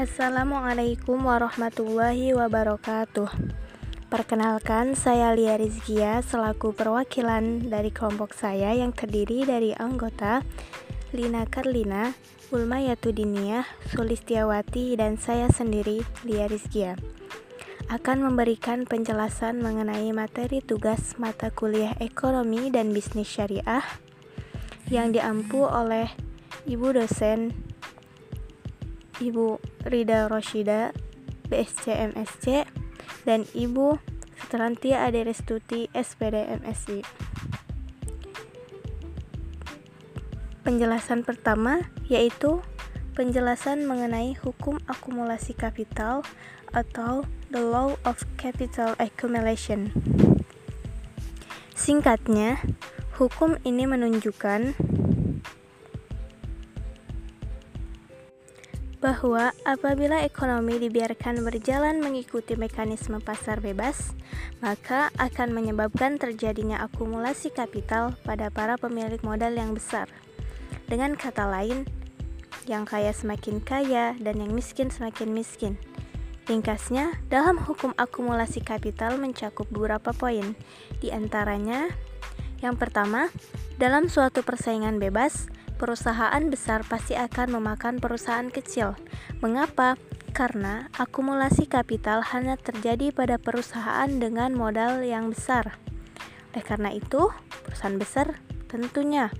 Assalamualaikum warahmatullahi wabarakatuh. Perkenalkan, saya Lia Rizkia selaku perwakilan dari kelompok saya yang terdiri dari anggota Lina Karlina, Ulma Yatudiniah, Sulistiawati, dan saya sendiri, Lia Rizkia akan memberikan penjelasan mengenai materi tugas mata kuliah ekonomi dan bisnis syariah yang diampu oleh Ibu dosen Ibu Rida Roshida BSC MSC dan Ibu Fitrantia Ade Restuti SPD MSI. Penjelasan pertama yaitu penjelasan mengenai hukum akumulasi kapital atau the law of capital accumulation. Singkatnya, hukum ini menunjukkan bahwa apabila ekonomi dibiarkan berjalan mengikuti mekanisme pasar bebas, maka akan menyebabkan terjadinya akumulasi kapital pada para pemilik modal yang besar. Dengan kata lain, yang kaya semakin kaya dan yang miskin semakin miskin. Ringkasnya, dalam hukum akumulasi kapital mencakup beberapa poin, di antaranya yang pertama, dalam suatu persaingan bebas, perusahaan besar pasti akan memakan perusahaan kecil. Mengapa? Karena akumulasi kapital hanya terjadi pada perusahaan dengan modal yang besar. Oleh karena itu, perusahaan besar tentunya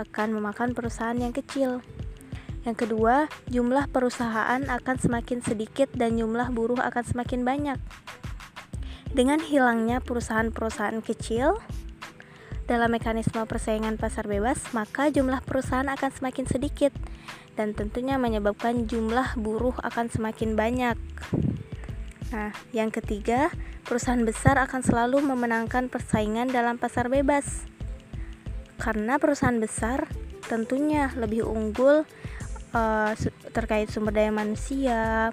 akan memakan perusahaan yang kecil. Yang kedua, jumlah perusahaan akan semakin sedikit dan jumlah buruh akan semakin banyak. Dengan hilangnya perusahaan-perusahaan kecil, dalam mekanisme persaingan pasar bebas, maka jumlah perusahaan akan semakin sedikit dan tentunya menyebabkan jumlah buruh akan semakin banyak. Nah, yang ketiga, perusahaan besar akan selalu memenangkan persaingan dalam pasar bebas. Karena perusahaan besar tentunya lebih unggul uh, terkait sumber daya manusia,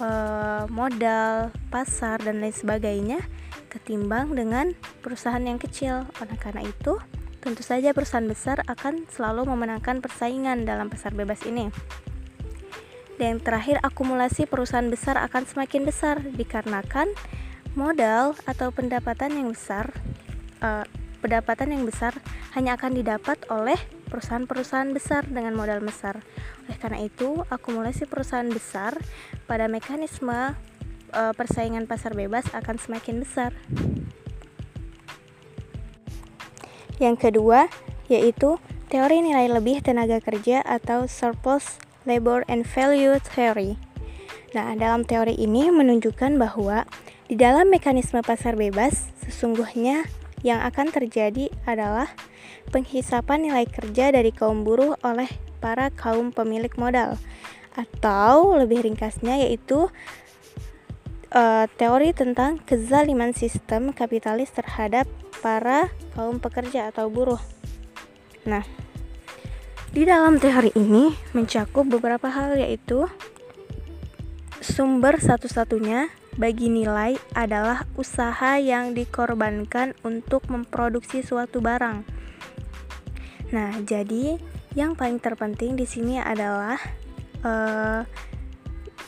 uh, modal, pasar dan lain sebagainya ketimbang dengan perusahaan yang kecil. Oleh karena itu, tentu saja perusahaan besar akan selalu memenangkan persaingan dalam pasar bebas ini. Dan yang terakhir, akumulasi perusahaan besar akan semakin besar dikarenakan modal atau pendapatan yang besar, uh, pendapatan yang besar hanya akan didapat oleh perusahaan-perusahaan besar dengan modal besar. Oleh karena itu, akumulasi perusahaan besar pada mekanisme uh, persaingan pasar bebas akan semakin besar. Yang kedua, yaitu teori nilai lebih tenaga kerja atau surplus labor and value theory. Nah, dalam teori ini menunjukkan bahwa di dalam mekanisme pasar bebas, sesungguhnya yang akan terjadi adalah penghisapan nilai kerja dari kaum buruh oleh para kaum pemilik modal, atau lebih ringkasnya yaitu uh, teori tentang kezaliman sistem kapitalis terhadap para kaum pekerja atau buruh. Nah, di dalam teori ini mencakup beberapa hal yaitu sumber satu-satunya bagi nilai adalah usaha yang dikorbankan untuk memproduksi suatu barang. Nah, jadi yang paling terpenting di sini adalah uh,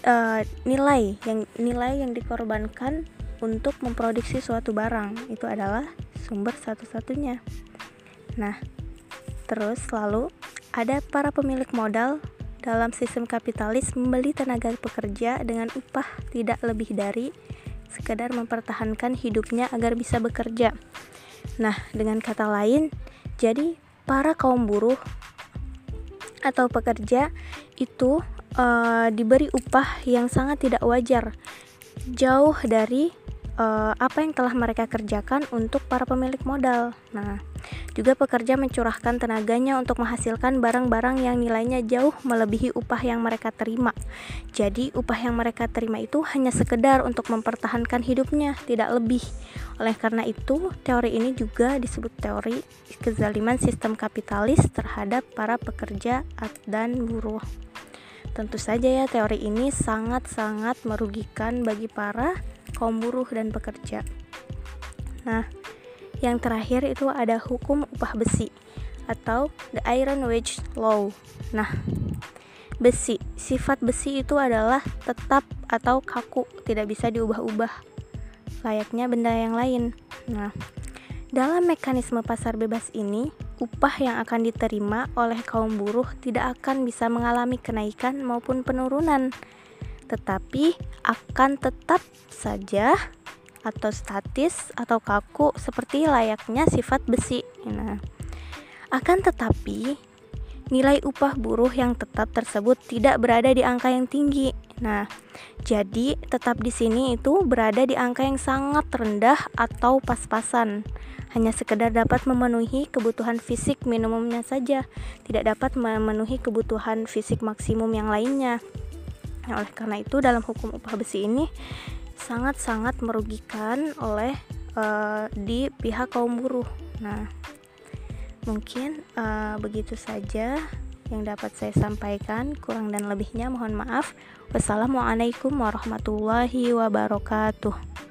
uh, nilai yang nilai yang dikorbankan untuk memproduksi suatu barang itu adalah sumber satu-satunya. Nah, terus lalu ada para pemilik modal dalam sistem kapitalis membeli tenaga pekerja dengan upah tidak lebih dari sekedar mempertahankan hidupnya agar bisa bekerja. Nah, dengan kata lain, jadi para kaum buruh atau pekerja itu uh, diberi upah yang sangat tidak wajar, jauh dari uh, apa yang telah mereka kerjakan untuk para pemilik modal. Nah, juga pekerja mencurahkan tenaganya untuk menghasilkan barang-barang yang nilainya jauh melebihi upah yang mereka terima. Jadi, upah yang mereka terima itu hanya sekedar untuk mempertahankan hidupnya, tidak lebih. Oleh karena itu, teori ini juga disebut teori kezaliman sistem kapitalis terhadap para pekerja dan buruh. Tentu saja ya teori ini sangat-sangat merugikan bagi para kaum buruh dan pekerja. Nah, yang terakhir itu ada hukum upah besi atau the iron wage law. Nah, besi. Sifat besi itu adalah tetap atau kaku, tidak bisa diubah-ubah. Layaknya benda yang lain. Nah, dalam mekanisme pasar bebas ini, upah yang akan diterima oleh kaum buruh tidak akan bisa mengalami kenaikan maupun penurunan, tetapi akan tetap saja atau statis atau kaku seperti layaknya sifat besi. Nah, akan tetapi nilai upah buruh yang tetap tersebut tidak berada di angka yang tinggi. Nah, jadi tetap di sini itu berada di angka yang sangat rendah atau pas-pasan. Hanya sekedar dapat memenuhi kebutuhan fisik minimumnya saja, tidak dapat memenuhi kebutuhan fisik maksimum yang lainnya. Nah, oleh karena itu dalam hukum upah besi ini sangat-sangat merugikan oleh uh, di pihak kaum buruh. Nah, mungkin uh, begitu saja yang dapat saya sampaikan. Kurang dan lebihnya mohon maaf. Wassalamualaikum warahmatullahi wabarakatuh.